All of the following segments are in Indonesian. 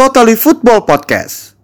Totally Football Podcast.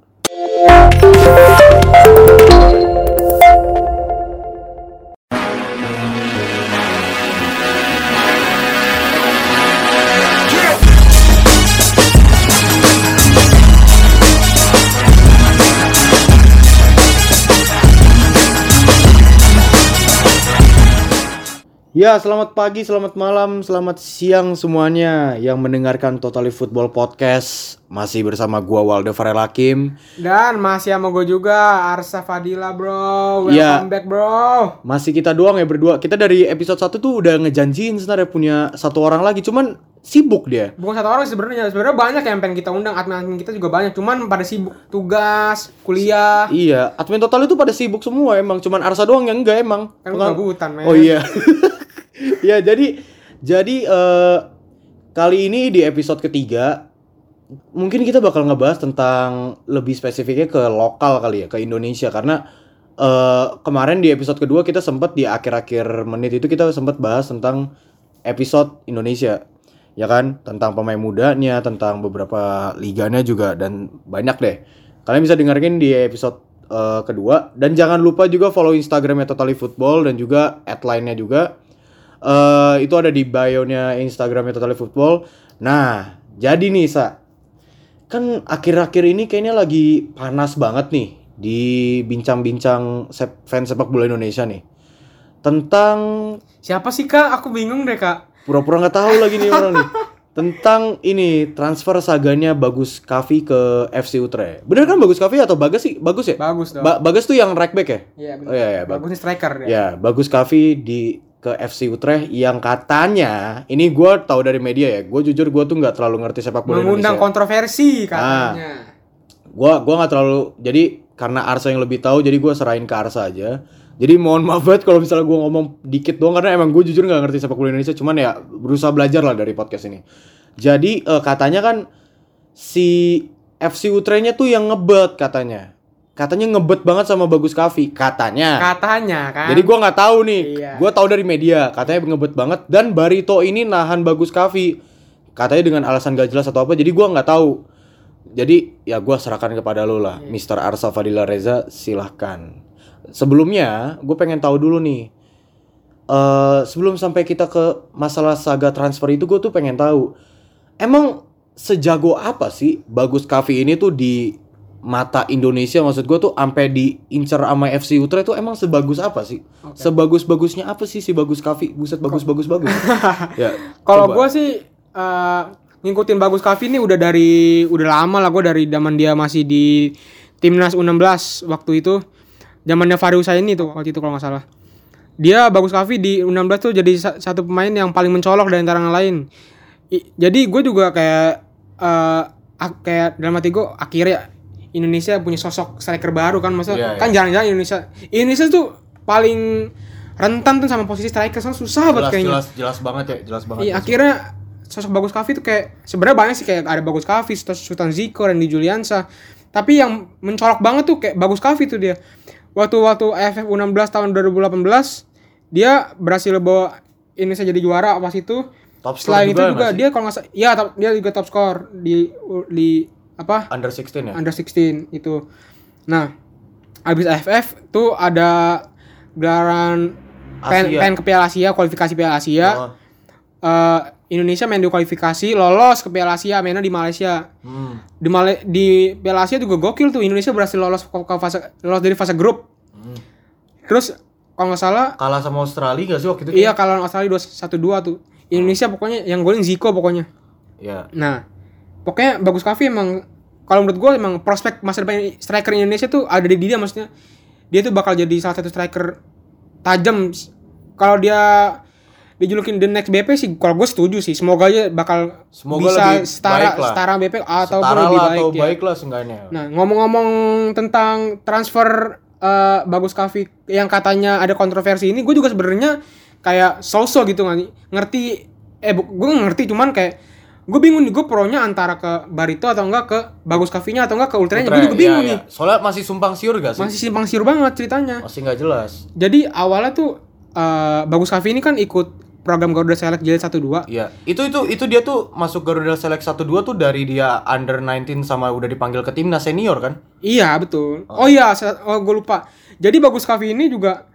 Ya, selamat pagi, selamat malam, selamat siang semuanya yang mendengarkan Totally Football Podcast. Masih bersama gua Waldo Farel Hakim. Dan masih sama gue juga Arsa Fadila bro Welcome Iya. back bro Masih kita doang ya berdua. Kita dari episode 1 tuh udah ngejanjiin sebenarnya punya satu orang lagi, cuman sibuk dia. Bukan satu orang sih sebenarnya Sebenarnya banyak yang pengen kita undang Admin-admin kita juga banyak Cuman pada sibuk Tugas Kuliah Iya, admin total itu pada sibuk semua emang, cuman Arsa doang yang enggak emang. Kan men Oh iya. ya jadi jadi eh, kali ini di episode ketiga mungkin kita bakal ngebahas tentang lebih spesifiknya ke lokal kali ya ke Indonesia. Karena eh, kemarin di episode kedua kita sempat di akhir-akhir menit itu kita sempat bahas tentang episode Indonesia. Ya kan? Tentang pemain mudanya tentang beberapa liganya juga dan banyak deh. Kalian bisa dengerin di episode eh, kedua. Dan jangan lupa juga follow Instagramnya Totally Football dan juga nya juga. Eh itu ada di bio-nya Instagramnya Totally Football. Nah, jadi nih Sa, kan akhir-akhir ini kayaknya lagi panas banget nih di bincang-bincang sep- fans sepak bola Indonesia nih tentang Siapa sih kak? Aku bingung deh kak pura-pura nggak tahu lagi nih orang nih tentang ini transfer saganya Bagus Kavi ke FC Utrecht. Bener kan Bagus Kavi atau Bagas sih? Bagus ya? Bagus dong Ba- Bagas tuh yang right back ya? Iya bener Oh iya iya, bagus. Bagus striker Ya, Bagus Kavi di ke FC Utrecht yang katanya ini gue tahu dari media ya. Gue jujur gue tuh nggak terlalu ngerti sepak bola Mengundang Indonesia. kontroversi katanya Gua gua nggak terlalu jadi karena Arsa yang lebih tahu jadi gue serahin ke Arsa aja. Jadi mohon maaf banget kalau misalnya gue ngomong dikit doang karena emang gue jujur nggak ngerti sepak bola Indonesia. Cuman ya berusaha belajar lah dari podcast ini. Jadi eh, katanya kan si FC Utrechtnya tuh yang ngebet katanya. Katanya ngebet banget sama Bagus Kavi katanya. Katanya kan Jadi gua nggak tahu nih. Iya. Gua tahu dari media, katanya ngebet banget dan Barito ini nahan bagus Kavi. Katanya dengan alasan gak jelas atau apa. Jadi gua nggak tahu. Jadi ya gua serahkan kepada lo lah, Iya. Mr. Arsa Fadila Reza, silahkan. Sebelumnya, gue pengen tahu dulu nih. eh sebelum sampai kita ke masalah saga transfer itu, gue tuh pengen tahu. Emang sejago apa sih Bagus Kavi ini tuh di mata Indonesia maksud gue tuh sampai diincar sama FC Utrecht tuh emang sebagus apa sih? Sebagus-bagusnya apa sih si Bagus Kavi? Buset bagus-bagus bagus. ya. Kalau gue sih eh, ngikutin Bagus Kavi ini udah dari udah lama lah gue dari zaman dia masih di timnas U16 waktu itu zamannya Fari Husaini tuh waktu itu kalau nggak salah. Dia Bagus Kavi di U16 tuh jadi sa- satu pemain yang paling mencolok dari antara yang lain. I- jadi gue juga kayak eh ak- kayak dalam hati gue akhirnya Indonesia punya sosok striker baru kan maksudnya Iya, kan jarang-jarang Indonesia Indonesia tuh paling rentan tuh sama posisi striker soalnya susah banget jelas, kayaknya. jelas jelas banget ya, jelas banget. Iya akhirnya sosok Bagus Kavi itu kayak sebenarnya banyak sih kayak ada Bagus Kavi, Sultan Ziko, Randy Juliansa. Tapi yang mencolok banget tuh kayak Bagus Kavi tuh dia. Waktu waktu AFF U16 tahun 2018 dia berhasil bawa Indonesia jadi juara pas itu. Top Selain itu juga juga sih? dia kalau nggak salah, iya top- dia juga top score di di apa Under 16 ya? under 16 itu. Nah, habis AFF tuh ada gelaran pen, pen ke Piala Asia, kualifikasi Piala Asia. Oh. Eh, Indonesia main di kualifikasi, lolos ke Piala Asia, mainnya di Malaysia. Hmm. Di Male di Piala Asia juga gokil tuh Indonesia berhasil lolos ke, ke fase lolos dari fase grup. Hmm. Terus kalau nggak salah, Kalah sama Australia gak sih waktu itu? iya kalau Australia 2-1-2 tuh. Indonesia pokoknya yang golin Zico pokoknya. Ya. Nah, pokoknya bagus Kavi emang kalau menurut gue emang prospek masa depan striker Indonesia tuh ada di dia maksudnya. Dia tuh bakal jadi salah satu striker tajam. Kalau dia dijulukin the next BP sih kalau gue setuju sih. Semoga aja bakal Semoga bisa lebih setara baik lah. setara BP ataupun Setara lebih baik atau ya. baik lah seenggaknya. Nah, ngomong-ngomong tentang transfer eh, Bagus Kavi yang katanya ada kontroversi ini, gue juga sebenarnya kayak so-so gitu nggak nih. ngerti eh gue ngerti cuman kayak gue bingung nih gue pronya antara ke Barito atau enggak ke Bagus Kavinya atau enggak ke Ultranya gue Putra, juga bingung iya, nih iya. Soalnya masih sumpang siur gak sih? masih simpang siur banget ceritanya Masih nggak jelas. jadi awalnya tuh eh, Bagus Kavi ini kan ikut program Garuda Select jilid 1 2. Iya, itu itu itu dia tuh masuk Garuda Select 1 2 tuh dari dia under 19 sama udah dipanggil ke timnas senior kan? Iya, betul. Oh, iya, sa- oh gue lupa. Jadi Bagus Kavi ini juga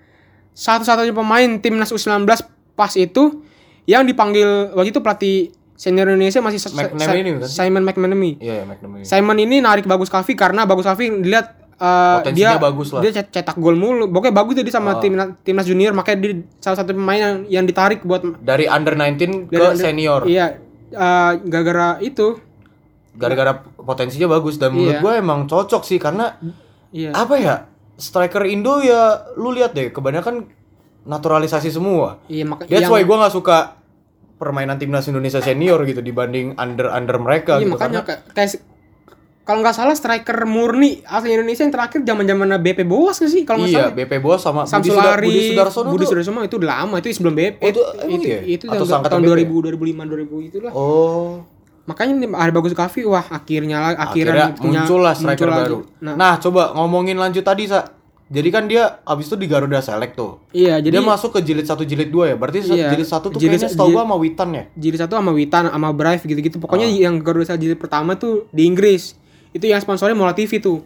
satu-satunya pemain timnas U19 pas itu yang dipanggil waktu itu pelatih senior Indonesia masih Sa- McManamy kan? Simon McManamy. Iya, ya, McNamee. Simon ini narik Bagus Kavi karena Bagus Kavi dilihat uh, Potensinya dia bagus lah. dia cet- cetak gol mulu. Pokoknya bagus jadi sama timnas timnas junior makanya dia salah satu pemain yang, yang ditarik buat Dari under 19 ke Dari under- senior. Iya, uh, gara-gara itu. Gara-gara potensinya bagus dan menurut Iya. gue emang cocok sih karena Iya. apa ya? Striker Indo ya lu lihat deh kebanyakan naturalisasi semua. Iya, maka That's yang- why gue nggak suka permainan timnas Indonesia senior gitu dibanding under under mereka Iya gitu makanya karena kayak, kalau nggak salah striker murni asli Indonesia yang terakhir zaman zaman BP Boas nggak sih kalau nggak iya salah BP Bos sama Budi, Samsul Sudar, Ari, Budi Sudarsono Budi Sudarsono itu udah lama itu sebelum BP Oh, itu itu, iya? itu Atau tahun, seangkatan tahun BP? 2000 2005 2000 itulah Oh, makanya ada bagus Kavi wah akhirnya lah akhirnya akhirnya punya- muncul lah striker muncul baru. nah, Nah, coba ngomongin lanjut tadi sa. Jadi kan dia abis itu di Garuda Select tuh. iya jadi dia masuk ke jilid 1 jilid 2 ya. Berarti Iya. jilid 1 tuh Jilid- kayaknya setahu gua sama Witan ya. jilid satu sama Witan sama Brave gitu-gitu pokoknya Oh. yang Garuda Select jilid pertama tuh di Inggris itu yang sponsornya Mola TV tuh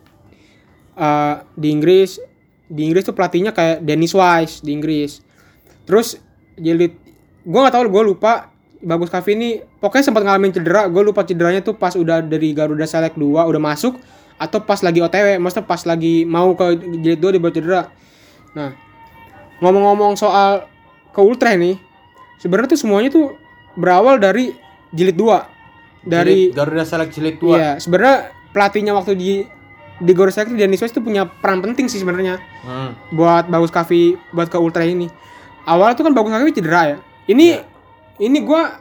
Eh, di Inggris di Inggris tuh pelatihnya kayak Dennis Wise di Inggris terus jilid gua nggak tahu gue lupa bagus Kavi ini pokoknya sempat ngalamin cedera gue lupa cederanya tuh pas udah dari Garuda Select 2 udah masuk atau pas lagi OTW maksudnya pas lagi mau ke jilid 2 dibawa cedera. Nah ngomong-ngomong soal ke Ultra nih sebenarnya tuh semuanya tuh berawal dari jilid 2 dari Jilid Garuda Select jilid 2. iya sebenarnya pelatihnya waktu di di Garuda Select itu Dennis Wise tuh punya peran penting sih sebenarnya. Hmm. buat Bagus Kavi buat ke Ultra ini. Awalnya tuh kan Bagus Kavi cedera ya. Ini ini gua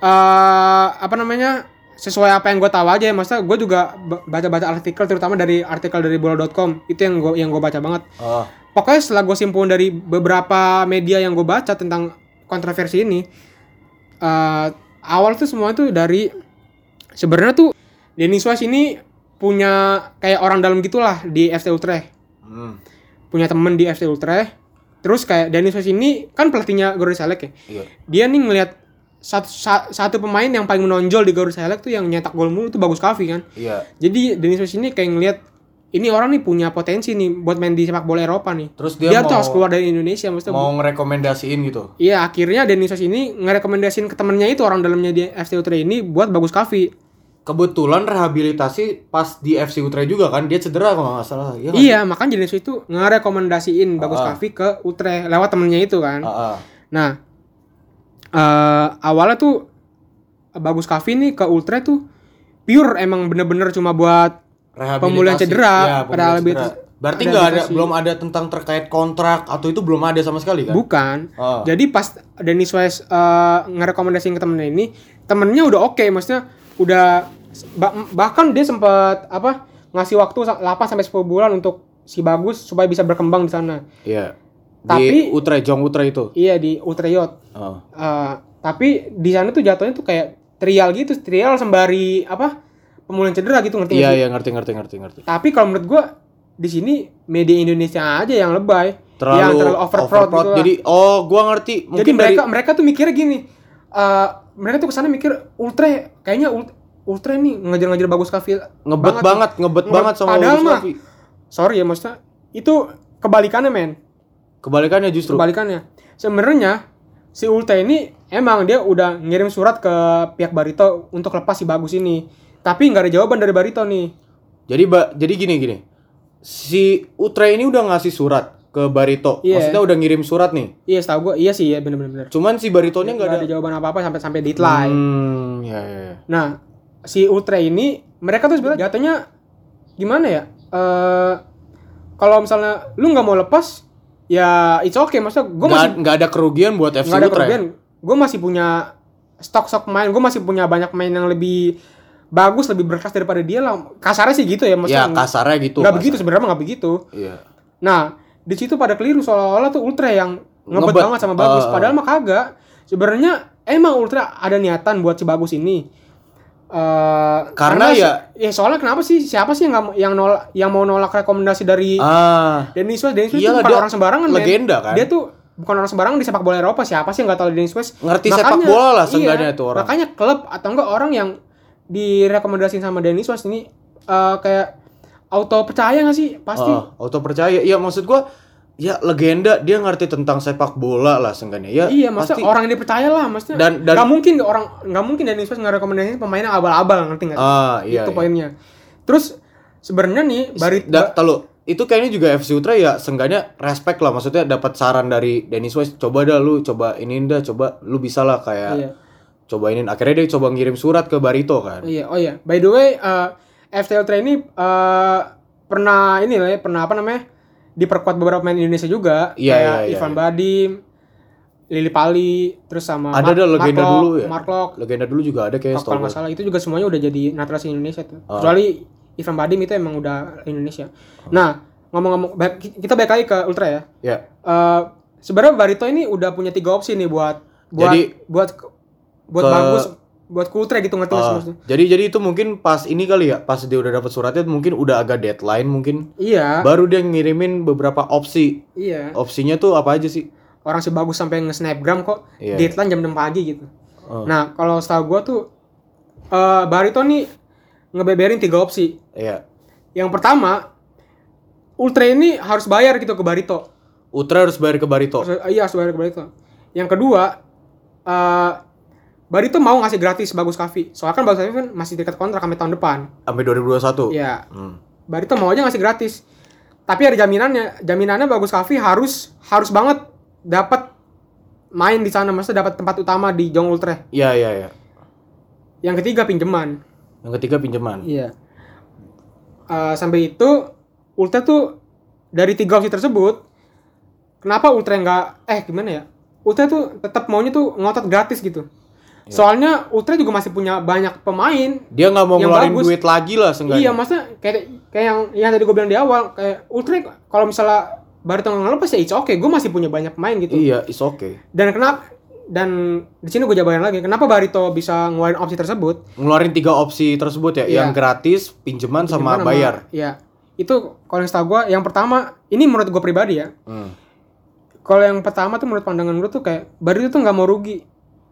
eh apa namanya sesuai apa yang gue tahu aja ya maksudnya gue juga ba- baca-baca artikel terutama dari artikel dari bola.com itu yang gue yang gue baca banget Oh. pokoknya setelah gue simpulin dari beberapa media yang gue baca tentang kontroversi ini eh awal tuh semua tuh dari sebenarnya tuh Denis Wise ini punya kayak orang dalam gitulah di FC Utrecht Hmm. punya temen di FC Utrecht terus kayak Denis Wise ini kan pelatihnya Garuda Select ya Iya. dia nih ngelihat satu, sa- satu pemain yang paling menonjol di Garuda Select tuh yang nyetak gol mulu tuh bagus Kavi kan Iya. jadi Denis ini kayak ngelihat ini orang nih punya potensi nih buat main di sepak bola Eropa nih Terus dia, dia, tuh mau harus keluar dari Indonesia maksudnya mau ngerekomendasiin gitu. Iya akhirnya Denis ini ngerekomendasiin ke temennya itu orang dalamnya di FC Utrecht ini buat bagus Kavi Kebetulan rehabilitasi pas di FC Utrecht juga kan dia cedera kalau nggak salah. Iya. nggak? Iya makanya Denis itu ngerekomendasiin bagus Ah. Kavi ke Utrecht lewat temennya itu kan Ah, ah. Nah, eh awalnya tuh Bagus Kavi nih ke Ultra tuh pure emang bener-bener cuma buat. Pemulihan cedera, Iya, pemulihan cedera. Berarti nggak ada belum ada tentang terkait kontrak atau itu belum ada sama sekali kan? bukan. Oh. Jadi pas Dennis Wise eh, ngerekomendasiin ke temennya ini, temennya udah oke, maksudnya udah ba- bahkan dia sempat apa ngasih waktu sa- 8 sampai 10 bulan untuk si Bagus supaya bisa berkembang di sana. Iya. Tapi- di Utrecht, Jong Utrecht itu. Iya di Utrecht. Oh. Eh, tapi di sana tuh jatuhnya tuh kayak trial gitu, trial sembari apa? pemulihan cedera gitu ngerti Iya, iya ngerti ngerti ngerti ngerti. Tapi kalau menurut gua di sini media Indonesia aja yang lebay, Terlalu, yang terlalu overproud gitu. lah. Jadi oh, gua ngerti. Jadi Mungkin mereka dari mereka tuh mikirnya gini. eh mereka tuh ke sana mikir Ultra kayaknya Ult- Ultra nih ngejar-ngejar bagus Kavi ngebet banget, ngebet Ngebet. banget sama Padahal mah-. Sorry ya maksudnya itu kebalikannya men. Kebalikannya justru. Kebalikannya. Sebenarnya si Ultra ini emang dia udah ngirim surat ke pihak Barito untuk lepas si bagus ini. Tapi nggak ada jawaban dari Barito nih. Jadi ba, jadi gini gini. Si Utrecht ini udah ngasih surat ke Barito. Iya. Maksudnya udah ngirim surat nih. Iya, setahu gua iya sih ya bener-bener. Cuman si Baritonya nggak ada. ada jawaban apa-apa sampai sampai deadline. Hmm, ya ya. ya. Nah, si Ultra ini mereka tuh sebenarnya jatuhnya gimana ya? Eh kalau misalnya lu nggak mau lepas, ya it's okay. Maksudnya gue masih nggak ada kerugian buat FC nggak ada Utrecht. kerugian. Gue masih punya stok-stok main. Gue masih punya banyak main yang lebih bagus, lebih berkelas daripada dia lah. Kasarnya sih gitu ya. Ya Maksudnya kasarnya gitu. nggak begitu sebenarnya nggak begitu. Iya. Nah, di situ pada keliru seolah-olah tuh Ultra yang ngebet, Ngebet. banget sama Bagus. Ah. Padahal mah kagak. Sebenarnya emang Ultra ada niatan buat si Bagus ini. Eh, Karena ya- ya soalnya kenapa sih siapa sih yang nggak mau- yang nolak yang mau nolak rekomendasi dari Ah, Dennis Wise? Dennis Wise Iyalah, itu bukan dia orang sembarangan legenda kan? Dia tuh bukan orang sembarangan di sepak bola Eropa siapa sih yang nggak tahu Dennis Wise Ngerti sepak bola lah seenggaknya itu orang. makanya klub atau enggak orang yang direkomendasiin sama Dennis Wise ini eh, kayak auto percaya nggak sih pasti Ah, auto percaya. Ya maksud gua ya legenda dia ngerti tentang sepak bola lah seenggaknya. Ya iya maksudnya pasti orang yang dipercaya lah maksudnya Dan- dan- nggak mungkin orang nggak mungkin Dennis Wise nggak rekomendasiin pemainnya abal-abal ngerti nggak? Ah, iya. itu iya. poinnya terus sebenarnya nih Barit Da, tahu itu kayaknya juga FC Ultra ya seenggaknya respect lah maksudnya dapat saran dari Dennis Wise coba dah lu coba ini dah coba lu bisa lah kayak iya cobainin akhirnya dia coba ngirim surat ke Barito kan Iya, oh iya. By the way, eh FC Ultra ini eh pernah ini lah ya, pernah apa namanya? Diperkuat beberapa pemain Indonesia juga, Iya, kayak iya, iya, Ivan iya. Badim, Lili Pali, terus sama ada dah legenda Mark dulu ya Mark Locke, legenda dulu juga ada kayak kalau nggak salah itu juga semuanya udah jadi naturalisasi Indonesia tuh. Ah. Kecuali Ivan Badim itu emang udah Indonesia. Nah, ngomong-ngomong kita balik lagi ke Ultra ya. ya Eh sebenarnya Barito ini udah punya tiga opsi nih buat buat Jadi- buat buat ke- bagus buat ke Ultra gitu nggak Ah, maksudnya? jadi jadi itu mungkin pas ini kali ya pas dia udah dapat suratnya mungkin udah agak deadline mungkin Iya, baru dia ngirimin beberapa opsi iya. opsinya tuh apa aja sih orang sih bagus sampai nge-snapgram kok Iya. deadline jam 6 pagi gitu. Oh. Nah, kalau setahu gua tuh eh Barito nih ngebeberin tiga opsi. Iya. Yang pertama, Ultra ini harus bayar gitu ke Barito. Ultra harus bayar ke Barito Harus- iya, harus bayar ke Barito. Yang kedua, eh Barito mau ngasih gratis Bagus Kavi. Soalnya kan Bagus Kavi kan masih dekat kontrak sampai tahun depan. sampai 2021 Iya. Hmm. Barito mau aja ngasih gratis. Tapi ada jaminannya. Jaminannya Bagus Kavi harus harus banget dapat main di sana, maksudnya dapat tempat utama di Jong Ultra. Iya iya iya. Yang ketiga pinjaman. Yang ketiga pinjaman. Iya. Eh, sampai itu Ultra tuh dari tiga opsi tersebut, kenapa Ultra nggak eh gimana ya? Ultra tuh tetap maunya tuh ngotot gratis gitu. Iya. Soalnya Ultra juga masih punya banyak pemain. Dia nggak mau ngeluarin bagus. duit lagi lah seenggaknya. Iya, maksudnya kayak kayak yang yang tadi gue bilang di awal, kayak Ultra kalau misalnya Barito nggak ngelepas ya it's okay, gue masih punya banyak pemain gitu. Iya, it's okay. Dan kenapa dan di sini gue jabarin lagi, kenapa Barito bisa ngeluarin opsi tersebut? Ngeluarin tiga opsi tersebut ya, Iya. yang gratis, pinjaman sama bayar. Iya. Itu kalau yang setahu gue, yang pertama, ini menurut gue pribadi ya. Hmm. Kalau yang pertama tuh menurut pandangan gue tuh kayak Barito tuh nggak mau rugi.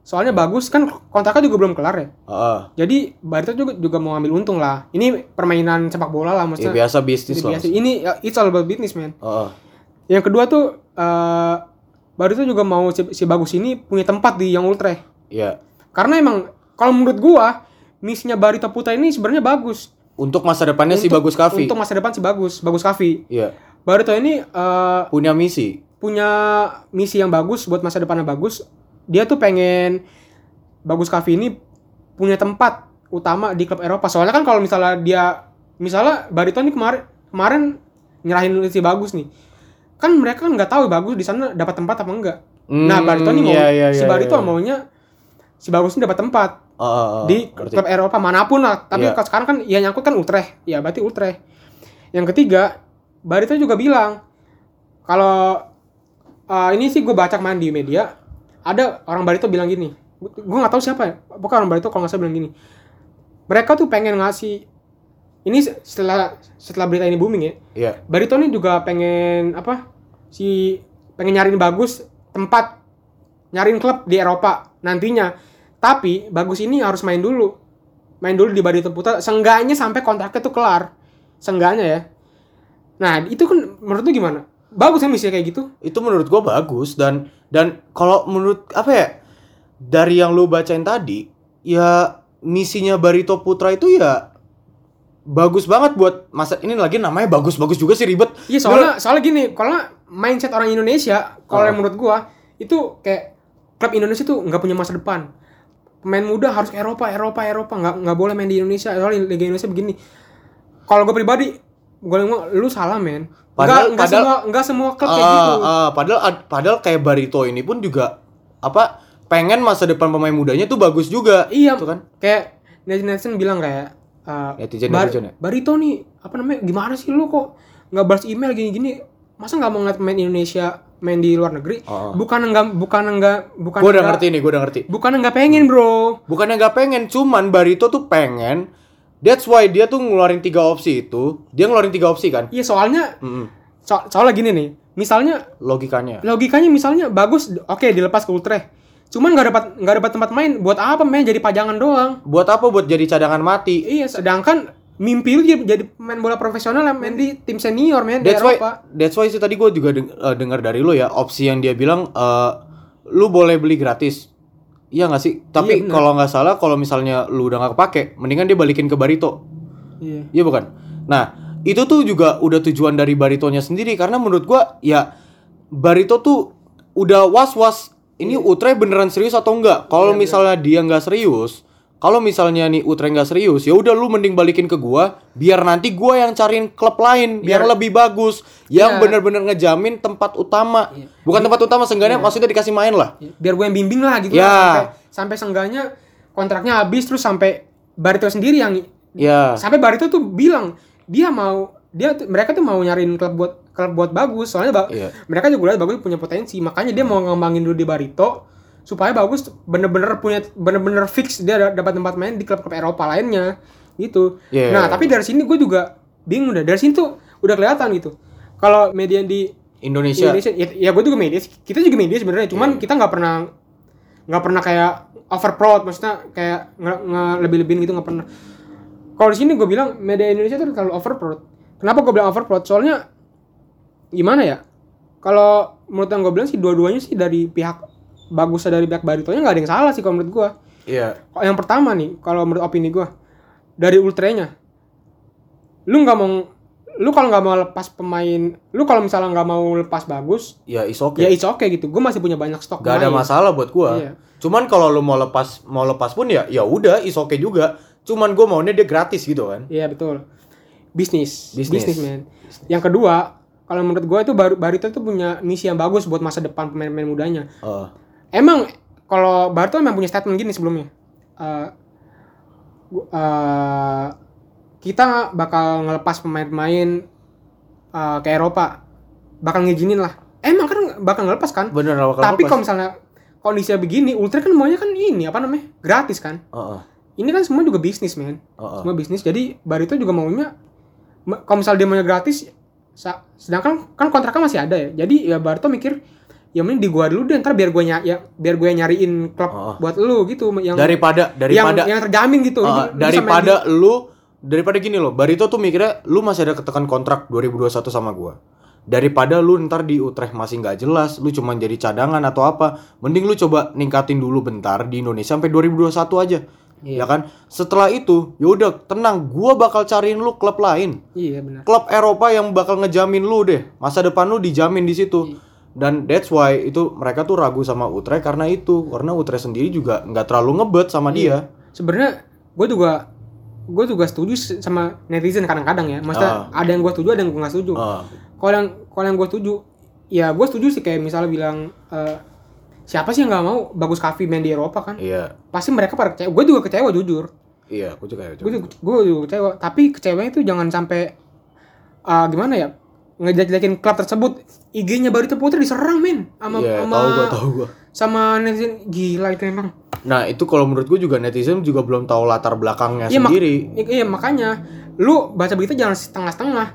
Soalnya bagus kan kontraknya juga belum kelar ya. Heeh. Jadi Barito juga juga mau ambil untung lah. Ini permainan sepak bola lah Ya, maksudnya. biasa bisnis lah. biasa. Ini ya, it's all about business man. Heeh. Yang kedua tuh eh Barito juga mau si, si bagus ini punya tempat di yang ultra. Iya. Karena emang kalau menurut gua misinya Barito Putra ini sebenarnya bagus. Untuk masa depannya si Untuk- Bagus Kavi. Untuk masa depan si bagus, bagus Kavi. Iya. Barito ini eh, Punya misi. punya misi yang bagus buat masa depannya bagus. Dia tuh pengen bagus Kavi ini punya tempat utama di klub Eropa. Soalnya kan kalau misalnya dia misalnya Barito ini kemarin kemarin nyerahin si bagus nih. Kan mereka kan nggak tahu bagus di sana dapat tempat apa enggak. nah, Hmm, Barito nih mau iya, iya, si iya, Barito iya. maunya si bagus ini dapat tempat heeh, di ngerti. klub Eropa mana pun lah. Tapi Iya. kalau sekarang kan ya nyangkut kan Utrecht. Ya berarti Utrecht. Yang ketiga, Barito juga bilang kalau eh, ini sih gue baca kemarin di media ada orang Barito bilang gini. Gue nggak tahu siapa ya. Bukan orang Barito kalau nggak salah bilang gini. Mereka tuh pengen ngasih ini setelah setelah berita ini booming ya. Iya. Barito ini juga pengen apa? Si pengen nyariin bagus tempat nyariin klub di Eropa nantinya. Tapi bagus ini harus main dulu. Main dulu di Barito Putra seenggaknya sampai kontraknya tuh kelar. Seenggaknya ya. Nah, itu kan menurut lu gimana? Bagus kan misinya kayak gitu? Itu menurut gua bagus dan dan kalau menurut apa ya? Dari yang lu bacain tadi, ya misinya Barito Putra itu ya bagus banget buat masa ini lagi namanya bagus-bagus juga sih ribet. Iya, soalnya soalnya gini, kalau mindset orang Indonesia, kalau Oh. yang menurut gua itu kayak klub Indonesia tuh nggak punya masa depan. Pemain muda harus Eropa, Eropa, Eropa, nggak nggak boleh main di Indonesia. Soalnya Liga Indonesia begini. Kalau gue pribadi, gue ngomong lu salah men. Padahal- Nggak nggak padahal- semua nggak semua klub kayak Ah, gitu. ah, padahal ad- padahal kayak Barito ini pun juga apa pengen masa depan pemain mudanya tuh bagus juga. Iya, Tuh kan? kayak netizen bilang kayak uh, Netizen- Bar- netizen ya? Barito nih apa namanya gimana sih lu kok nggak balas email gini-gini masa nggak mau ngeliat pemain Indonesia main di luar negeri Oh. bukan enggak bukan enggak bukan Gue udah enggak- ngerti nih, gue udah ngerti. bukan enggak pengen bro Bukannya nggak pengen, cuman Barito tuh pengen. That's why dia tuh ngeluarin tiga opsi itu. Dia ngeluarin tiga opsi kan? iya soalnya Mm-mm. so- soalnya gini nih misalnya logikanya. logikanya misalnya bagus oke dilepas ke Utrecht cuman nggak dapat nggak dapat tempat main buat apa main jadi pajangan doang Buat apa buat jadi cadangan mati? iya sedangkan mimpi lu jadi, jadi pemain bola profesional yang main di tim senior main di That's why Eropa that's why sih tadi gue juga deng- eh, dengar dari lu ya opsi yang dia bilang eh, lu boleh beli gratis. Iya nggak sih? Tapi Iya, kalau nggak salah kalau misalnya lu udah nggak kepake, mendingan dia balikin ke Barito. iya Iya bukan? Nah, itu tuh juga udah tujuan dari Baritonya sendiri karena menurut gua ya Barito tuh udah was-was ini Utrecht beneran serius atau enggak? Kalau misalnya dia nggak serius, kalau misalnya nih Utrecht nggak serius, ya udah lu mending balikin ke gua biar nanti gua yang cariin klub lain biar, lebih bagus yang Iya. bener-bener ngejamin tempat utama. Bukan tempat utama seenggaknya maksudnya dikasih main lah. biar gue yang bimbing lah gitu Ya. lah, sampai sampai seenggaknya kontraknya habis terus sampai Barito sendiri yang Ya. sampai Barito tuh bilang dia mau dia mereka tuh mau nyariin klub buat klub buat bagus soalnya ba- Iya. mereka juga lihat bagus punya potensi makanya dia mau ngembangin dulu di Barito supaya bagus bener-bener punya bener-bener fix dia da- dapat tempat main di klub-klub Eropa lainnya. Gitu. Iya. nah tapi dari sini gue juga bingung udah dari sini tuh udah kelihatan gitu. Kalau media di Indonesia. Indonesia ya, ya gue juga media kita juga media sebenarnya. Cuman Iya. kita nggak pernah nggak pernah kayak overproud. Maksudnya kayak nge, nge- lebih-lebihin gitu nggak pernah. Kalau di sini gue bilang media Indonesia tuh terlalu overproud. Kenapa gue bilang overproud? Soalnya gimana ya? Kalau menurut yang gue bilang sih dua-duanya sih dari pihak bagusnya dari pihak Baritonya nggak ada yang salah sih kalau menurut gue Iya. yang pertama nih kalau menurut opini gue dari ultranya lu nggak mau lu kalau nggak mau lepas pemain lu kalau misalnya nggak mau lepas bagus Ya is okay. ya it's okay gitu gue masih punya banyak stok Gak ada pemain. masalah buat gua. Iya. Cuman kalau lu mau lepas mau lepas pun ya ya udah is okay juga. Cuman gua maunya dia gratis gitu kan. iya betul bisnis Bisnis. bisnis man yang kedua kalau menurut gue itu baru Barito tuh punya misi yang bagus buat masa depan pemain-pemain mudanya Eh, emang kalau Barito emang punya statement gini sebelumnya? Eh, gu- eh, kita bakal ngelepas pemain-pemain eh, ke Eropa. Bakal ngizinin lah. Emang kan bakal ngelepas kan? Bener bakal tapi kalau misalnya kondisinya begini Ultra kan maunya kan ini apa namanya? Gratis kan? Heeh, ini kan semua juga bisnis men. Heeh. semua bisnis. Jadi Barito juga maunya ma- kalau misalnya dia maunya gratis sedangkan kan kontraknya masih ada ya. Jadi ya Barito mikir ya mending di gua dulu deh ntar biar gua ny- ya biar gue nyariin klub Oh. buat lu gitu yang Daripada daripada yang, yang terjamin gitu eh, Lu- lu daripada lu daripada gini loh, Barito tuh mikirnya lu masih ada ketekan kontrak 2021 sama gua. Daripada lu ntar di Utrecht masih nggak jelas, lu cuma jadi cadangan atau apa, mending lu coba ningkatin dulu bentar di Indonesia sampai 2021 aja. Iya. Ya kan? Setelah itu, yaudah tenang, gua bakal cariin lu klub lain. iya benar klub Eropa yang bakal ngejamin lu deh masa depan lu dijamin di situ dan that's why itu mereka tuh ragu sama Utrecht karena itu. Karena Utrecht sendiri juga nggak terlalu ngebet sama dia. Sebenarnya gue juga gue juga setuju sama netizen kadang-kadang ya. Maksudnya Ah. ada yang gue setuju ada yang gue nggak setuju. Ah, kalau yang kalau yang gue setuju ya gue setuju sih kayak misalnya bilang eh, siapa sih yang nggak mau bagus Kavi main di Eropa kan? Iya. Pasti mereka pada kecewa gue juga kecewa jujur. Iya aku juga ya gue juga, gue juga kecewa. Tapi kecewanya itu jangan sampai ah, gimana ya ngejelek-jelekin klub tersebut IG-nya Barito Putri diserang men. Sama iya sama tahu gua tahu gua. sama netizen. Gila itu emang. Nah itu kalau menurut gua juga netizen juga belum tahu latar belakangnya Iya, mak- sendiri. I- iya makanya lu baca berita jangan setengah-setengah.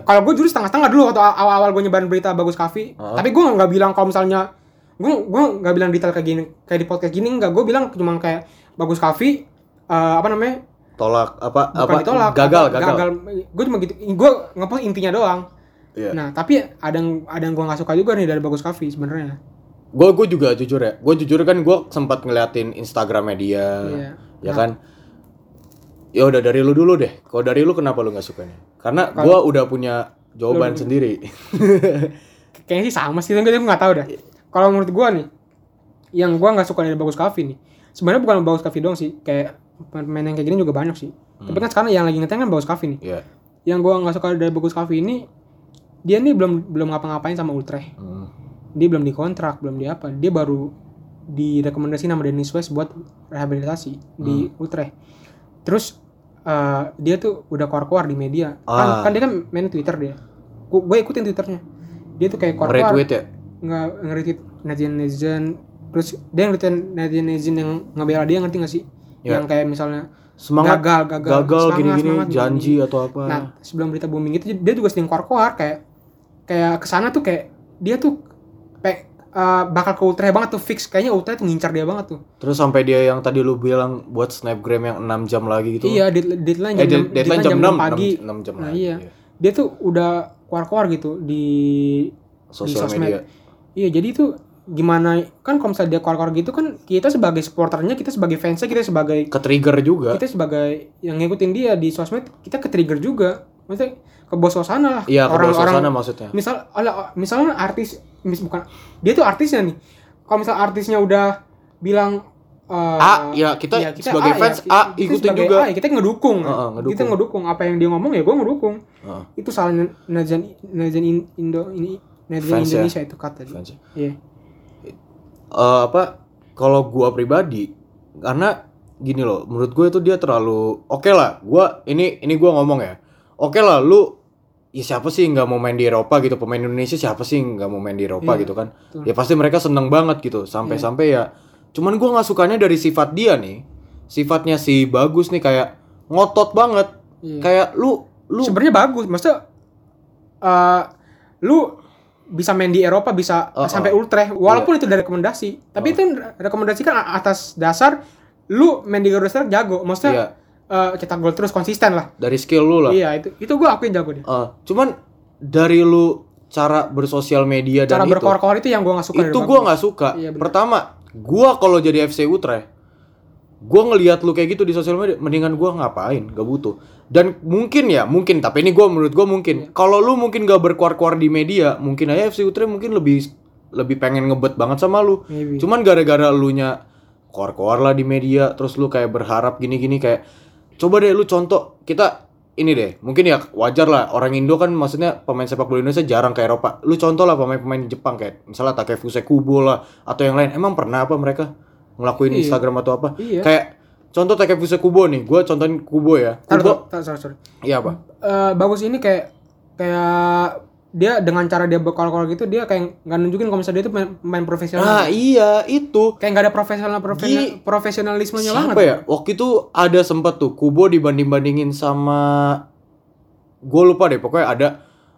Kalau gue jujur setengah-setengah dulu waktu awal-awal gue nyebarin berita bagus kafe Ah. tapi gue nggak bilang kalau misalnya gue gue nggak bilang detail kayak gini kayak di podcast gini nggak. Gue bilang cuma kayak bagus kafe eh, apa namanya? Tolak apa bukan apa? ditolak gagal apa, gagal, gue cuma gitu gue ngepost intinya doang Iya. nah tapi ada yang ada yang gue nggak suka juga nih dari bagus kafe sebenarnya. Gue gue juga jujur ya gue jujur kan gue sempat ngeliatin Instagramnya dia Iya. ya kan? Ya udah dari lu dulu deh. Kalau dari lu kenapa lu nggak sukanya karena gue udah punya jawaban sendiri. Kayaknya sih sama sih tapi gue nggak tahu dah. Kalau menurut gue nih yang gue nggak suka dari bagus kafe nih sebenarnya bukan bagus kafe doang sih kayak pemain yang kayak gini juga banyak sih. Tapi kan sekarang yang lagi ngetren kan bagus kafe nih. Ya yang gue nggak suka dari bagus kafe ini dia nih belum belum ngapa-ngapain sama Utrecht. Hmm. dia belum dikontrak belum di apa. Dia baru direkomendasi nama Dennis West buat rehabilitasi di Hmm. Utrecht. Terus eh, dia tuh udah keluar-keluar di media. Kan Ah. kan dia kan main Twitter dia. Gue ikutin Twitternya. Dia tuh kayak keluar-keluar. Retweet ya? Nggak nge-retweet netizen netizen terus dia nge-retweet netizen netizen yang ngebela dia ngerti gak sih? Ya. yang kayak misalnya semangat. gagal gagal gagal semangat, gini-gini semangat, janji gini-gini. atau apa. Nah sebelum berita booming itu dia juga sering keluar-keluar kayak kayak ke sana tuh kayak dia tuh pe, eh, bakal ke ultra banget tuh fix kayaknya ultra tuh ngincar dia banget tuh Terus sampai dia yang tadi lu bilang buat snapgram yang 6 jam lagi gitu. iya dead- deadline Eh, jam, dead- deadline jam 6 pagi 6, jam Nah, lagi. iya. dia tuh udah keluar-keluar gitu di Sosial sosmed. media. Iya, jadi itu gimana kan kalau misalnya dia keluar-keluar gitu kan kita sebagai supporternya, kita sebagai fansnya, kita sebagai Ke trigger juga. kita sebagai yang ngikutin dia di sosmed, kita ke trigger juga. Maksudnya ke bos suasana lah. Iya, ke Orang-orang suasana maksudnya. misal ala- misalnya artis mis, bukan dia tuh artisnya nih. Kalau misal artisnya udah bilang eh, A, ya kita sebagai A, fans, ya, A, kita ikutin sebagai juga. A, ya kita ngedukung. Heeh, ngedukung. Kita ngedukung apa yang dia ngomong ya gue ngedukung. Heeh. Itu salahnya netizen In- Indo ini netizen Fans ya. Indonesia itu kata dia. Ya. Iya. Eh, apa kalau gua pribadi karena gini loh menurut gue itu dia terlalu oke lah gua ini ini gua ngomong ya oke lah lu ya siapa sih nggak mau main di Eropa gitu pemain Indonesia siapa sih nggak mau main di Eropa Iya, gitu kan betul. ya pasti mereka seneng banget gitu sampai-sampai ya cuman gua nggak sukanya dari sifat dia nih sifatnya si bagus nih kayak ngotot banget Iya. kayak lu lu Sebenarnya bagus, maksudnya eh lu bisa main di Eropa bisa Oh, sampai oh. ultra walaupun itu dari rekomendasi. Tapi itu rekomendasi kan atas dasar lu main di Garuda jago. Maksudnya Iya. Eh, cetak gol terus konsisten lah. dari skill lu lah Iya, itu itu gua akuin jago dia. Eh, cuman dari lu cara bersosial media Cara dan itu berkoar-koar itu yang gua nggak suka itu gua nggak suka. Iya, bener. Pertama, gua kalau jadi FC Utrecht, gua ngelihat lu kayak gitu di sosial media, mendingan gua ngapain? Gak butuh. Dan mungkin ya, mungkin. Tapi ini gua menurut gua Iya. mungkin. Kalau lu mungkin gak berkuar-kuar di media, mungkin aja FC Utrecht mungkin lebih lebih pengen ngebet banget sama lu. Maybe. Cuman gara-gara lu nya koar-koar lah di media, terus lu kayak berharap gini-gini kayak coba deh lu contoh kita ini deh, mungkin ya wajar lah orang Indo kan maksudnya pemain sepak bola Indonesia jarang ke Eropa. Lu contoh lah pemain-pemain Jepang kayak misalnya Takefuse Kubo lah atau yang lain. Emang pernah apa mereka ngelakuin Iya. Instagram atau apa? Iya. Kayak contoh Takefuse Kubo nih, gua contohin Kubo ya. Kubo, taruh, sorry, sorry. iya apa? Eh, bagus ini kayak kayak dia dengan cara dia berkoar-koar gitu dia kayak nggak nunjukin kalau misalnya dia tuh main, main profesional. Nah, iya itu. kayak nggak ada profesional profesional profesionalismenya Siapa banget ya? Waktu itu ada sempat tuh Kubo dibanding-bandingin sama gue lupa deh pokoknya ada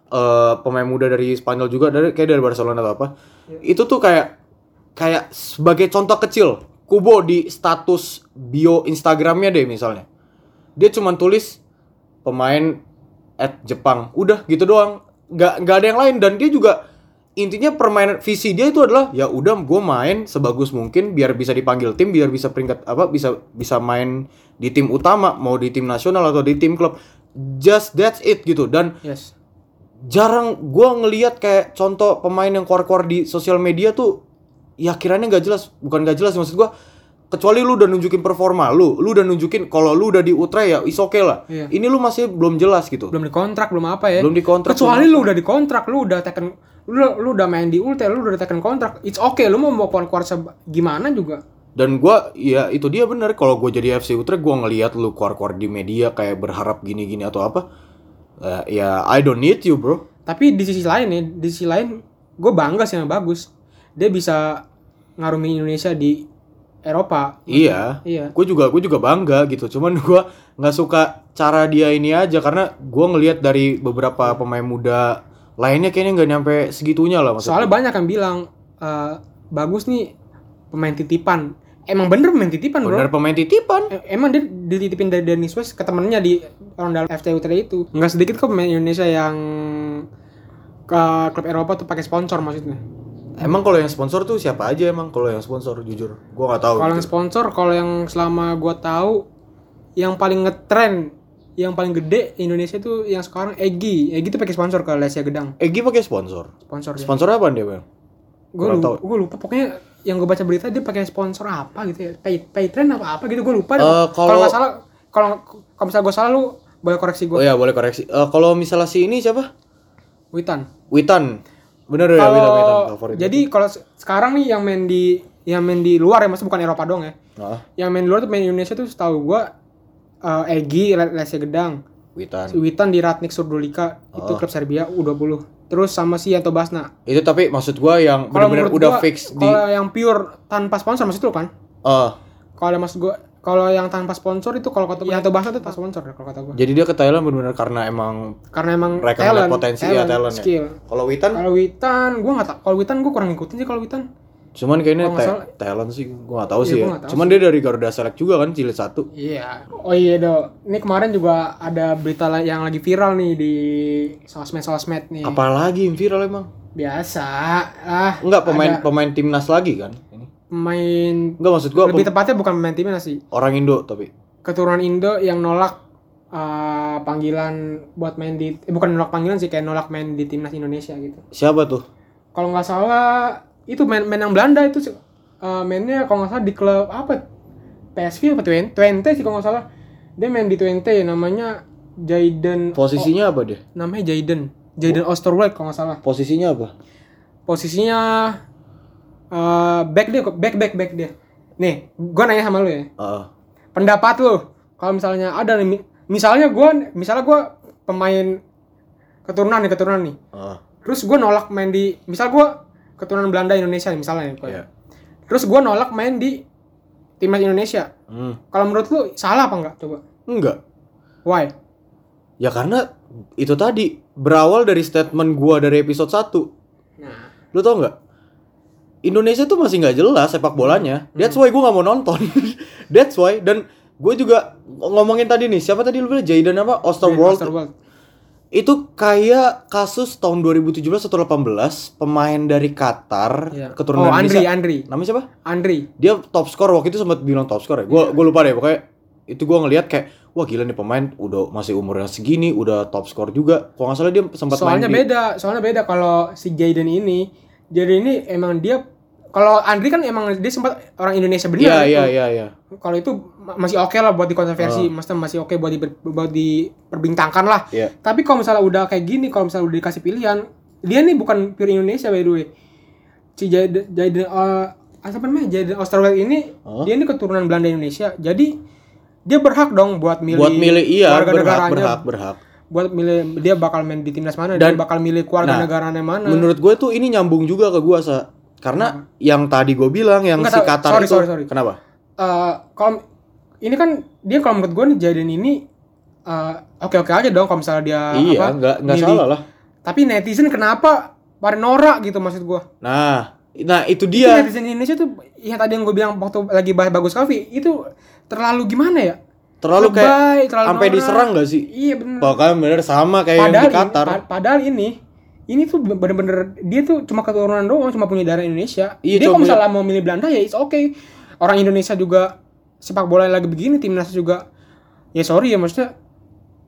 eh, pemain muda dari Spanyol juga dari kayak dari Barcelona atau apa. Itu tuh kayak kayak sebagai contoh kecil Kubo di status bio Instagramnya deh misalnya. Dia cuma tulis pemain at Jepang. Udah gitu doang. Nggak nggak ada yang lain. Dan dia juga intinya permainan visi dia itu adalah ya udah gue main sebagus mungkin biar bisa dipanggil tim biar bisa peringkat apa bisa bisa main di tim utama mau di tim nasional atau di tim klub. Just that's it gitu. Dan yes. jarang gue ngelihat kayak contoh pemain yang keluar-keluar di sosial media tuh ya kiranya nggak jelas. Bukan nggak jelas maksud gue kecuali lu udah nunjukin performa lu lu udah nunjukin kalau lu udah di Utre ya is oke lah. Iya. ini lu masih belum jelas gitu. Belum dikontrak belum apa ya. Belum dikontrak kecuali lu udah dikontrak lu udah teken lu lu udah main di ultra lu udah teken kontrak it's okay. Lu mau mau keluar gimana juga? Dan gua ya itu dia bener. Kalau gue jadi FC Utrecht gua ngelihat lu keluar-keluar di media kayak berharap gini-gini atau apa Eh, ya I don't need you bro. Tapi di sisi lain nih di sisi lain gue bangga sih yang bagus. Dia bisa ngarumi Indonesia di Eropa. Iya. Iya. Gue juga gue juga bangga gitu. Cuman gua nggak suka cara dia ini aja karena gua ngelihat dari beberapa pemain muda lainnya kayaknya nggak nyampe segitunya lah maksudnya. Soalnya banyak yang bilang eh, bagus nih pemain titipan. Emang bener pemain titipan bro. Bener pemain titipan. E- Emang dia dititipin dari Dennis West ke temennya di orang dalam FC Utrecht itu. Nggak sedikit kok pemain Indonesia yang ke klub Eropa tuh pakai sponsor maksudnya. Emang kalau yang sponsor tuh siapa aja emang kalau yang sponsor jujur gua nggak tahu Kalau yang gitu. sponsor, kalau yang selama gua tahu yang paling ngetren, yang paling gede Indonesia tuh yang sekarang Egi. Egi tuh pakai sponsor ke Lesia Gedang. Egi pakai sponsor Sponsor sponsor apa dia bang Gue kurang lupa, tahu. gue lupa pokoknya yang gue baca berita dia pakai sponsor apa gitu ya. Pay, Paytrend apa apa gitu gue lupa. deh. Eh, kalau nggak salah, kalau kalau misalnya gue salah lu boleh koreksi gue. oh ya boleh koreksi Eh, kalau misalnya si ini siapa Witan. Witan bener ya Kalau Witan Witan favorit jadi kalau se- sekarang nih yang main di yang main di luar ya, maksudnya bukan Eropa dong ya. Ah, Yang main di luar tuh main Indonesia tuh setahu gua eh, Egi Le- Lesia Gedang, Witan si Witan di Ratnik Surdulika itu Oh. klub Serbia U20. Terus sama si Yanto Basna. itu tapi maksud gua yang benar-benar udah gua, fix di kalau yang pure tanpa sponsor maksud lu kan? Eh, Kalau maksud gua kalau yang tanpa sponsor itu kalau kata gue yang bahasa itu tanpa sponsor ya, kalau kata gue Jadi dia ke Thailand benar-benar karena emang karena emang Mereka talent, potensi, ya, talent ya. skill. Kalau Witan? Kalau Witan gue nggak tak kalau Witan gue kurang ngikutin sih kalau Witan. Cuman kayaknya ta- salah- talent sih gua nggak tahu Iya, sih ya. tahu Cuman dia dari Garuda Select juga kan jilid satu. iya. Oh iya do. Ini kemarin juga ada berita yang lagi viral nih di sosmed sosmed nih. Apalagi yang viral emang? biasa. Ah Enggak pemain ada. pemain timnas lagi kan? Pemain Enggak maksud gua lebih tepatnya bukan pemain timnas sih. Orang Indo tapi. keturunan Indo yang nolak uh, panggilan buat main di eh, bukan nolak panggilan sih kayak nolak main di timnas Indonesia gitu. Siapa tuh? kalau nggak salah itu main main yang Belanda itu sih, uh, mainnya kalau nggak salah di klub apa? PSV apa? Twente, Twente sih kalau nggak salah. Dia main di Twente namanya Jaden Posisinya apa dia? namanya Jaden Jaden Osterwald kalau nggak salah. Posisinya apa? posisinya uh, back dia back back back dia nih gua nanya sama lu ya Heeh. pendapat lu kalau misalnya ada nih mi- misalnya gua misalnya gua pemain keturunan nih keturunan nih Heeh. terus gua nolak main di misal gua keturunan Belanda Indonesia nih misalnya nih. Iya. terus gua nolak main di timnas Indonesia Hmm. kalau menurut lu salah apa enggak coba Enggak. why Ya karena itu tadi berawal dari statement gua dari episode 1. nah Lu tau nggak? Indonesia tuh masih nggak jelas sepak bolanya. Hmm. That's why gue nggak mau nonton. That's why dan gue juga ngomongin tadi nih siapa tadi lu bilang Jayden apa Osterwald Osterwald. itu kayak kasus tahun 2017 atau 18 pemain dari Qatar Iya. keturunan oh Andri Indonesia. Andri namanya siapa Andri dia top skor waktu itu sempat bilang top skor ya gue gue lupa deh pokoknya itu gue ngelihat kayak wah gila nih pemain udah masih umurnya segini udah top skor juga kalau nggak salah dia sempat soalnya main di beda soalnya beda kalau si Jaden ini Jaden ini emang dia kalau Andri kan emang dia sempat orang Indonesia benar iya itu. iya iya iya kalau itu ma- masih oke lah buat dikontroversi Oh. maksudnya masih oke buat di buat diperbincangkan lah Iya. tapi kalau misalnya udah kayak gini kalau misalnya udah dikasih pilihan dia nih bukan pure Indonesia by the way si Jaden Jaden uh, apa namanya Jaden Osterwald ini Oh. dia ini keturunan Belanda Indonesia jadi dia berhak dong buat milih buat milih iya warga berhak negaranya berhak berhak buat milih dia bakal main di timnas mana Dan- dia bakal milih keluarga Nah, negaranya mana menurut gue tuh ini nyambung juga ke gue sa karena yang tadi gue bilang yang Enggak si. Qatar Sorry, itu sorry, sorry. kenapa Eh, kalau ini kan dia kalau menurut gue nih Jaden ini eh, oke-oke aja dong kalau misalnya dia iya apa, nggak nggak salah lah Tapi netizen kenapa pada norak gitu maksud gua. nah nah itu Itu dia netizen Indonesia tuh yang tadi yang gue bilang waktu lagi bahas bagus Kavi itu terlalu gimana ya? Terlalu kayak Lebay, terlalu sampai diserang gak sih Iya benar. Pokoknya bener sama kayak yang Padahal di ini, Qatar pa- padahal ini ini tuh bener-bener dia tuh cuma keturunan doang, cuma punya darah Indonesia. Iya, dia kalau misalnya mau milih Belanda ya it's okay. Orang Indonesia juga sepak bola lagi begini, timnas juga ya sorry ya maksudnya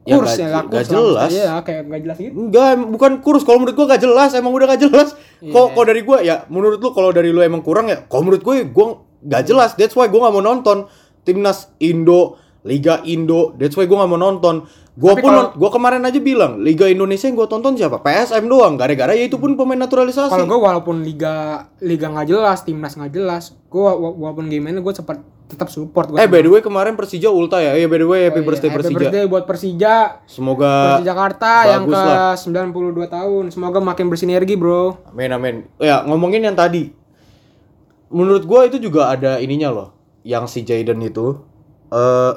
Ya, kurs nggak- ya, lah. jelas. Iya, kayak nggak jelas gitu. Enggak, bukan kurus. Kalau menurut gua gak jelas, emang udah gak jelas. Iya. Kok kalau dari gua ya, menurut lu kalau dari lu emang kurang ya. Kalau menurut gue, gua gak jelas. That's why gua gak mau nonton timnas Indo, Liga Indo. That's why gua gak mau nonton. Tapi pun, kalau- gua kemarin aja bilang Liga Indonesia yang gua tonton siapa? PSM doang. Gara-gara ya itu pun pemain naturalisasi. Kalau gue walaupun liga liga nggak jelas, timnas nggak jelas, gue walaupun game-nya gue sempat tetap support. Gua eh by the way kemarin Persija ulta ya. Iya by the way happy Oh iya, birthday happy Persija. birthday buat Persija. Semoga Persija Jakarta yang ke lah. 92 tahun. Semoga makin bersinergi, Bro. Amin amin. Ya ngomongin yang tadi, menurut gua itu juga ada ininya loh, yang si Jaden itu, eh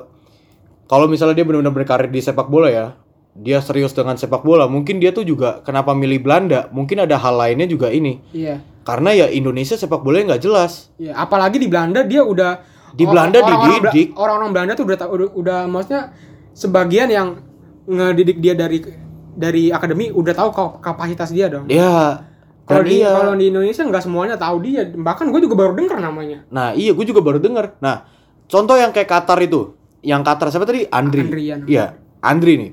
kalau misalnya dia benar-benar berkarir di sepak bola ya, dia serius dengan sepak bola, mungkin dia tuh juga kenapa milih Belanda, mungkin ada hal lainnya juga ini, Iya. karena ya Indonesia sepak bolanya nggak jelas. Iya, apalagi di Belanda dia udah Di Belanda Bela- dididik. Orang-orang Belanda tuh udah udah, udah maksudnya sebagian yang ngedidik dia dari dari akademi udah tahu kap- kapasitas dia dong. Ya, Kalau di iya. kalau di Indonesia nggak semuanya tahu dia. Bahkan gue juga baru dengar namanya. Nah iya, gue juga baru dengar. Nah, contoh yang kayak Qatar itu, yang Qatar siapa tadi? Andri. Andrian. Iya, Andri nih.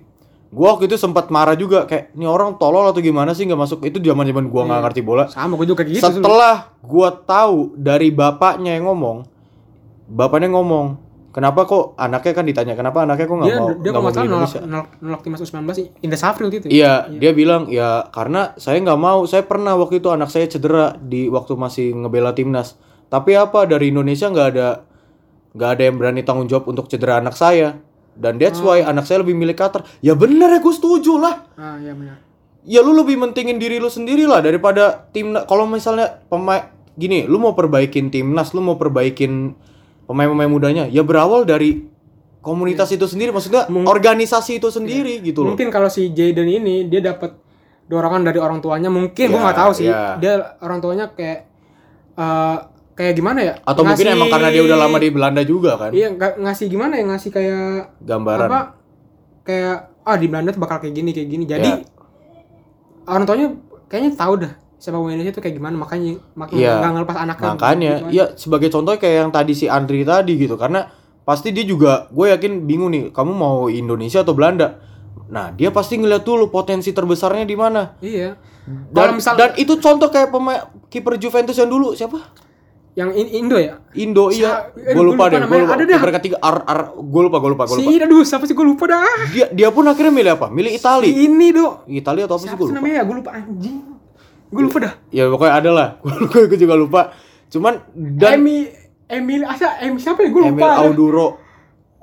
Gua waktu itu sempat marah juga kayak ini orang tolol atau gimana sih nggak masuk itu zaman zaman gua nggak Iya. ngerti bola. Sama gue juga kayak gitu. Setelah gua tahu dari bapaknya yang ngomong, bapaknya ngomong, kenapa kok anaknya kan ditanya kenapa anaknya kok nggak mau dia nggak mau salah nolak, nolak, nolak timnas U19 sih Indah Safri waktu itu. Iya, dia bilang ya karena saya nggak mau. Saya pernah waktu itu anak saya cedera di waktu masih ngebela timnas. Tapi apa dari Indonesia nggak ada nggak ada yang berani tanggung jawab untuk cedera anak saya. Dan that's why anak saya lebih milih Qatar. Ya bener ya gue setuju lah. Ah iya benar. Ya lu lebih mentingin diri lu sendiri lah daripada timnas. Kalau misalnya pemain gini, lu mau perbaikin timnas, lu mau perbaikin pemain-pemain mudanya ya berawal dari komunitas itu sendiri maksudnya Mung- organisasi itu sendiri gitu loh. Mungkin kalau si Jaden ini dia dapat dorongan dari orang tuanya, mungkin Ya, nggak tahu sih. ya. Dia orang tuanya kayak eh kayak gimana ya? Atau mungkin Ngasih- emang karena dia udah lama di Belanda juga kan. Iya, ngasih gimana ya? Ngasih kayak Gambaran. apa? Kayak ah di Belanda tuh bakal kayak gini kayak gini. Jadi Ya. orang tuanya kayaknya tahu dah sepak bola Indonesia tuh kayak gimana makanya makanya Iya. nggak ngelepas anaknya. Makanya, gitu aja. ya sebagai contoh kayak yang tadi si Andri tadi gitu, karena pasti dia juga, gue yakin bingung nih, kamu mau Indonesia atau Belanda? Nah, dia pasti ngeliat dulu potensi terbesarnya di mana. Iya. Dan, misal dan itu contoh kayak pemain kiper Juventus yang dulu siapa? Yang in- Indo ya? Indo Si- iya. eh, Gue lupa deh, gue lupa. Ada. Kiper ketiga Ar Ar gue lupa, gue lupa, gue Si lupa. aduh siapa sih gue lupa dah. Dia dia pun akhirnya milih apa? Milih Itali. Si ini dok. Itali atau apa sih Siapa gue sih lupa. namanya ya? Gue lupa anjing. Gue lupa dah. Ya pokoknya ada lah. Gue juga lupa. Cuman dan Emi Emil asa Emi siapa ya? Gue lupa. Emil Auduro.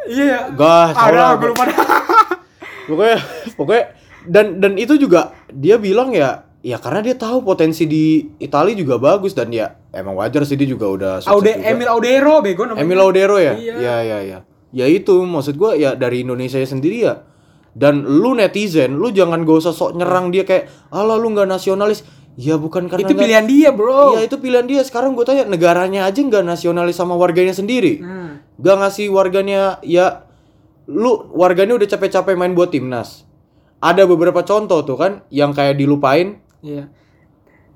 Iya. Gas, Ada gue lupa dah. pokoknya pokoknya dan dan itu juga dia bilang ya ya karena dia tahu potensi di Italia juga bagus dan ya emang wajar sih dia juga udah sukses Aude juga. Emil Audero bego namanya. Emil Audero ya Iya. ya ya ya ya itu maksud gua ya dari Indonesia sendiri ya dan lu netizen lu jangan gak usah sok nyerang dia kayak alah lu nggak nasionalis ya bukan karena Itu pilihan dia, Bro. Iya itu pilihan dia. Sekarang gue tanya negaranya aja nggak nasionalis sama warganya sendiri. Nah, Gak ngasih warganya ya lu warganya udah capek-capek main buat timnas. Ada beberapa contoh tuh kan yang kayak dilupain. Iya.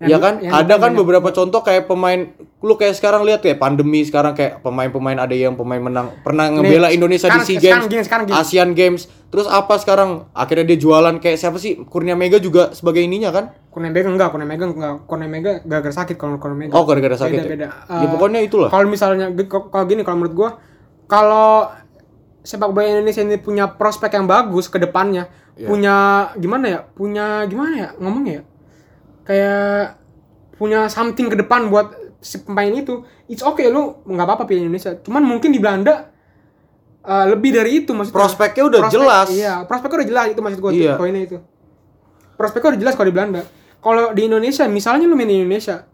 ya Yang- kan? yang ada kan beberapa contoh kayak pemain lu kayak sekarang lihat kayak pandemi sekarang kayak pemain-pemain ada yang pemain menang pernah ngebela Indonesia sekarang- di SEA sekarang Games, gini, sekarang gini. Asian Games. Terus apa sekarang? Akhirnya dia jualan kayak siapa sih? Kurnia Mega juga sebagai ininya kan? Kurnia Mega enggak, Kurnia Mega enggak. Kurnia Mega gara-gara sakit kalau Kurnia Mega. Oh, gara-gara sakit Beda, ya? beda. Ya Eh, pokoknya itulah. Kalau misalnya kalau gini kalau menurut gua kalau sepak bola Indonesia ini punya prospek yang bagus ke depannya, Iya. punya gimana ya? Punya gimana ya ngomongnya ya? Kayak punya something ke depan buat si pemain itu. It's okay lu nggak apa-apa pilih Indonesia. Cuman mungkin di Belanda eh, lebih dari itu maksudnya. Prospeknya udah jelas. Iya, prospeknya udah jelas itu maksud gua Iya. poinnya itu. Prospeknya udah jelas kalau di Belanda. Kalau di Indonesia, misalnya lu main di Indonesia,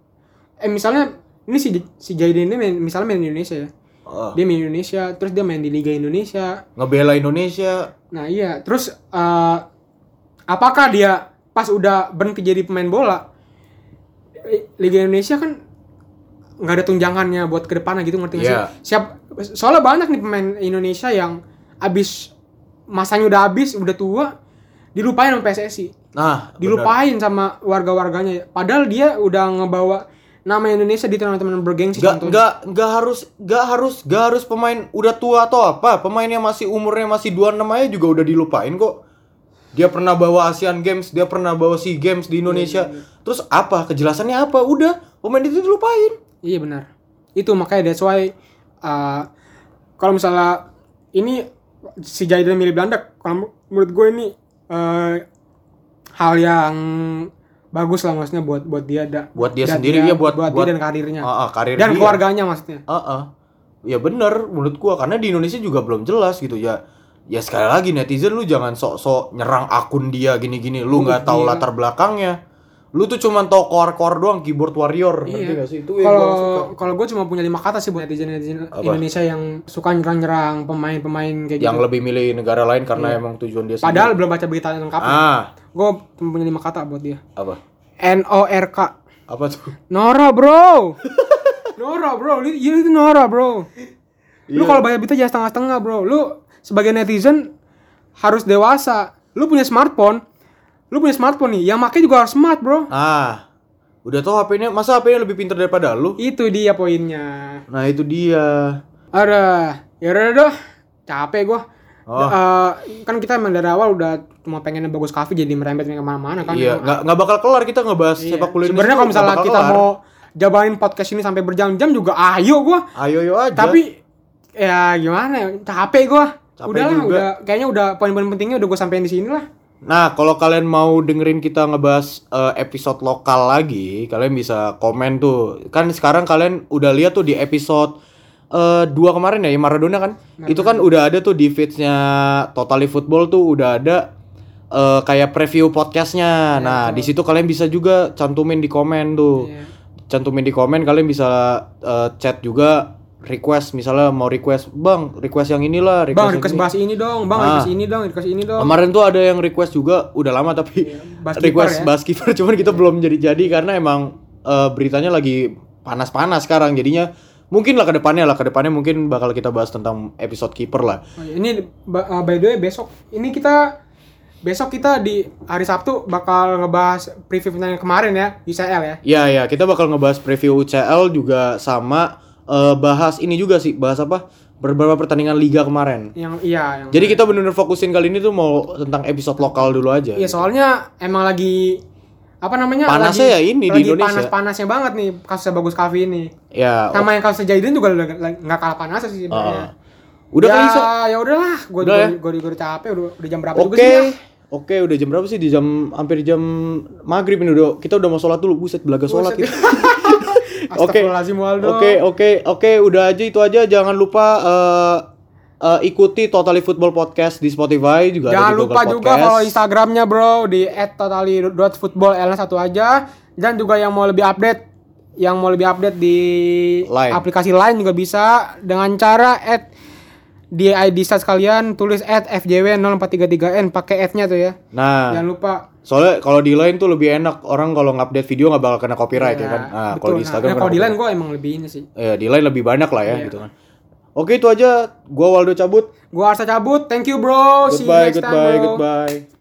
eh misalnya ini si si Jaiden ini main, misalnya main di Indonesia ya. Oh, Dia main di Indonesia, terus dia main di Liga Indonesia. ngebela Indonesia. Nah iya, terus eh, apakah dia pas udah berhenti jadi pemain bola, Liga Indonesia kan nggak ada tunjangannya buat ke depannya gitu ngerti nggak Iya. sih? Siap, soalnya banyak nih pemain Indonesia yang abis masanya udah habis, udah tua, dilupain sama PSSI, Nah, dilupain sama warga-warganya. Padahal dia udah ngebawa nama Indonesia di teman-teman bergengsi. Gak, contohnya. gak, gak harus, gak harus, gak harus pemain udah tua atau apa. Pemain yang masih umurnya masih 26 aja juga udah dilupain kok. Dia pernah bawa Asian Games, dia pernah bawa SEA Games di Indonesia. Terus apa? Kejelasannya apa? Udah, pemain itu dilupain. Iya benar. Itu makanya that's why uh, kalau misalnya ini si Jaiden milih Belanda, kalau menurut gue ini uh, hal yang bagus lah maksudnya buat buat dia da, Buat dia sendiri, ya, buat- buat, buat- dia dan karirnya Ah, ah, karir dan dia. keluarganya maksudnya. Heeh. Ya bener menurut gua karena di Indonesia juga belum jelas gitu ya. Ya sekali lagi netizen lu jangan sok-sok nyerang akun dia gini-gini. Lu nggak tahu iya. latar belakangnya. Lu tuh cuma tahu core-core doang keyboard warrior. Ngerti Iya. nggak sih? Itu. Kalau kalau gue cuma punya lima kata sih buat netizen netizen Apa? Indonesia yang suka nyerang-nyerang pemain-pemain kayak yang gitu. lebih milih negara lain karena Iya. emang tujuan dia Padahal sendiri. belum baca berita lengkap. ah, Gue cuma punya lima kata buat dia. apa? N O R K. Apa tuh? Nora bro Nora bro Lu lu itu Nora bro Lu Iya. kalau bayar berita jangan setengah-setengah bro Lu sebagai netizen Harus dewasa Lu punya smartphone Lu punya smartphone nih Yang makanya juga harus smart bro Ah, udah tahu HP-nya, masa HP-nya lebih pintar daripada lu? Itu dia poinnya Nah itu dia. Ada Ya udah dah Capek gua Oh. Eh, Kan kita emang dari awal udah Cuma pengennya bagus kafe jadi merembet ke mana-mana kan iya, nggak nggak bakal kelar kita ngebahas Iya. sepak bola Sebenarnya kalau misalnya kita kelar. mau Jabanin podcast ini sampai berjam-jam juga ayo gua ayo yo aja. tapi ya gimana capek gua Capek udah lah juga. udah kayaknya udah poin-poin pentingnya udah gue sampein di sini lah Nah, kalau kalian mau dengerin kita ngebahas eh, episode lokal lagi, kalian bisa komen tuh. Kan sekarang kalian udah lihat tuh di episode eh, dua kemarin ya, yang Maradona kan? Itu kan udah ada tuh di feedsnya Totally Football tuh udah ada eh, kayak preview podcastnya. nah, di situ kalian bisa juga cantumin di komen tuh. Iya. Cantumin di komen, kalian bisa eh, chat juga request misalnya mau request bang request yang inilah request Bang, request ini." bahas ini dong, Bang, Ah. request ini dong, request ini dong. Kemarin tuh ada yang request juga udah lama tapi bahas request kiper ya. bahas kiper cuman kita belum jadi-jadi karena emang eh, beritanya lagi panas-panas sekarang jadinya mungkin lah ke depannya lah ke depannya mungkin bakal kita bahas tentang episode kiper lah. Oh, Ini ba- uh, by the way besok ini kita besok kita di hari Sabtu bakal ngebahas preview pertandingan kemarin ya UCL ya. Ya ya kita bakal ngebahas preview UCL juga sama eh, bahas ini juga sih bahas apa beberapa pertandingan liga kemarin. Yang iya yang Jadi kita bener-bener fokusin kali ini tuh mau tentang episode lokal dulu aja. Iya soalnya emang lagi apa namanya? Panasnya lagi, ya ini di lagi Indonesia. Panas-panasnya banget nih kasusnya bagus Kavi ini. Ya. Sama yang kasusnya Jaiden juga udah nggak kalah panas sih sebenarnya. udah ya, kali Sa? ya udahlah, gue Udah ya? gue gue capek udah udah jam berapa Oke. juga sih ya? Oke, udah jam berapa sih? Di jam hampir jam maghrib ini udah. Kita udah mau sholat dulu. Buset, belaga sholat Buset. kita. Oke. Oke, oke, oke, udah aja itu aja. Jangan lupa eh, eh, ikuti Totally Football Podcast di Spotify juga ada Jangan Google lupa juga follow Instagramnya bro di @totally.football satu aja dan juga yang mau lebih update yang mau lebih update di Line. aplikasi lain juga bisa dengan cara add di ID stats kalian tulis @fjw0433n pakai ad-nya tuh ya. Nah, Jangan lupa soalnya kalau di line tuh lebih enak. Orang kalau ngupdate video nggak bakal kena copyright ya, kan. Nah, kalau di Nah, Instagram nah, kalau di lain gue emang lebih ini sih. Ya, di line lebih banyak lah ya Iya. gitu kan. Oke, itu aja. Gua Waldo cabut. Gua Arsa cabut. Thank you bro. See you Goodbye, next time goodbye, bro. goodbye.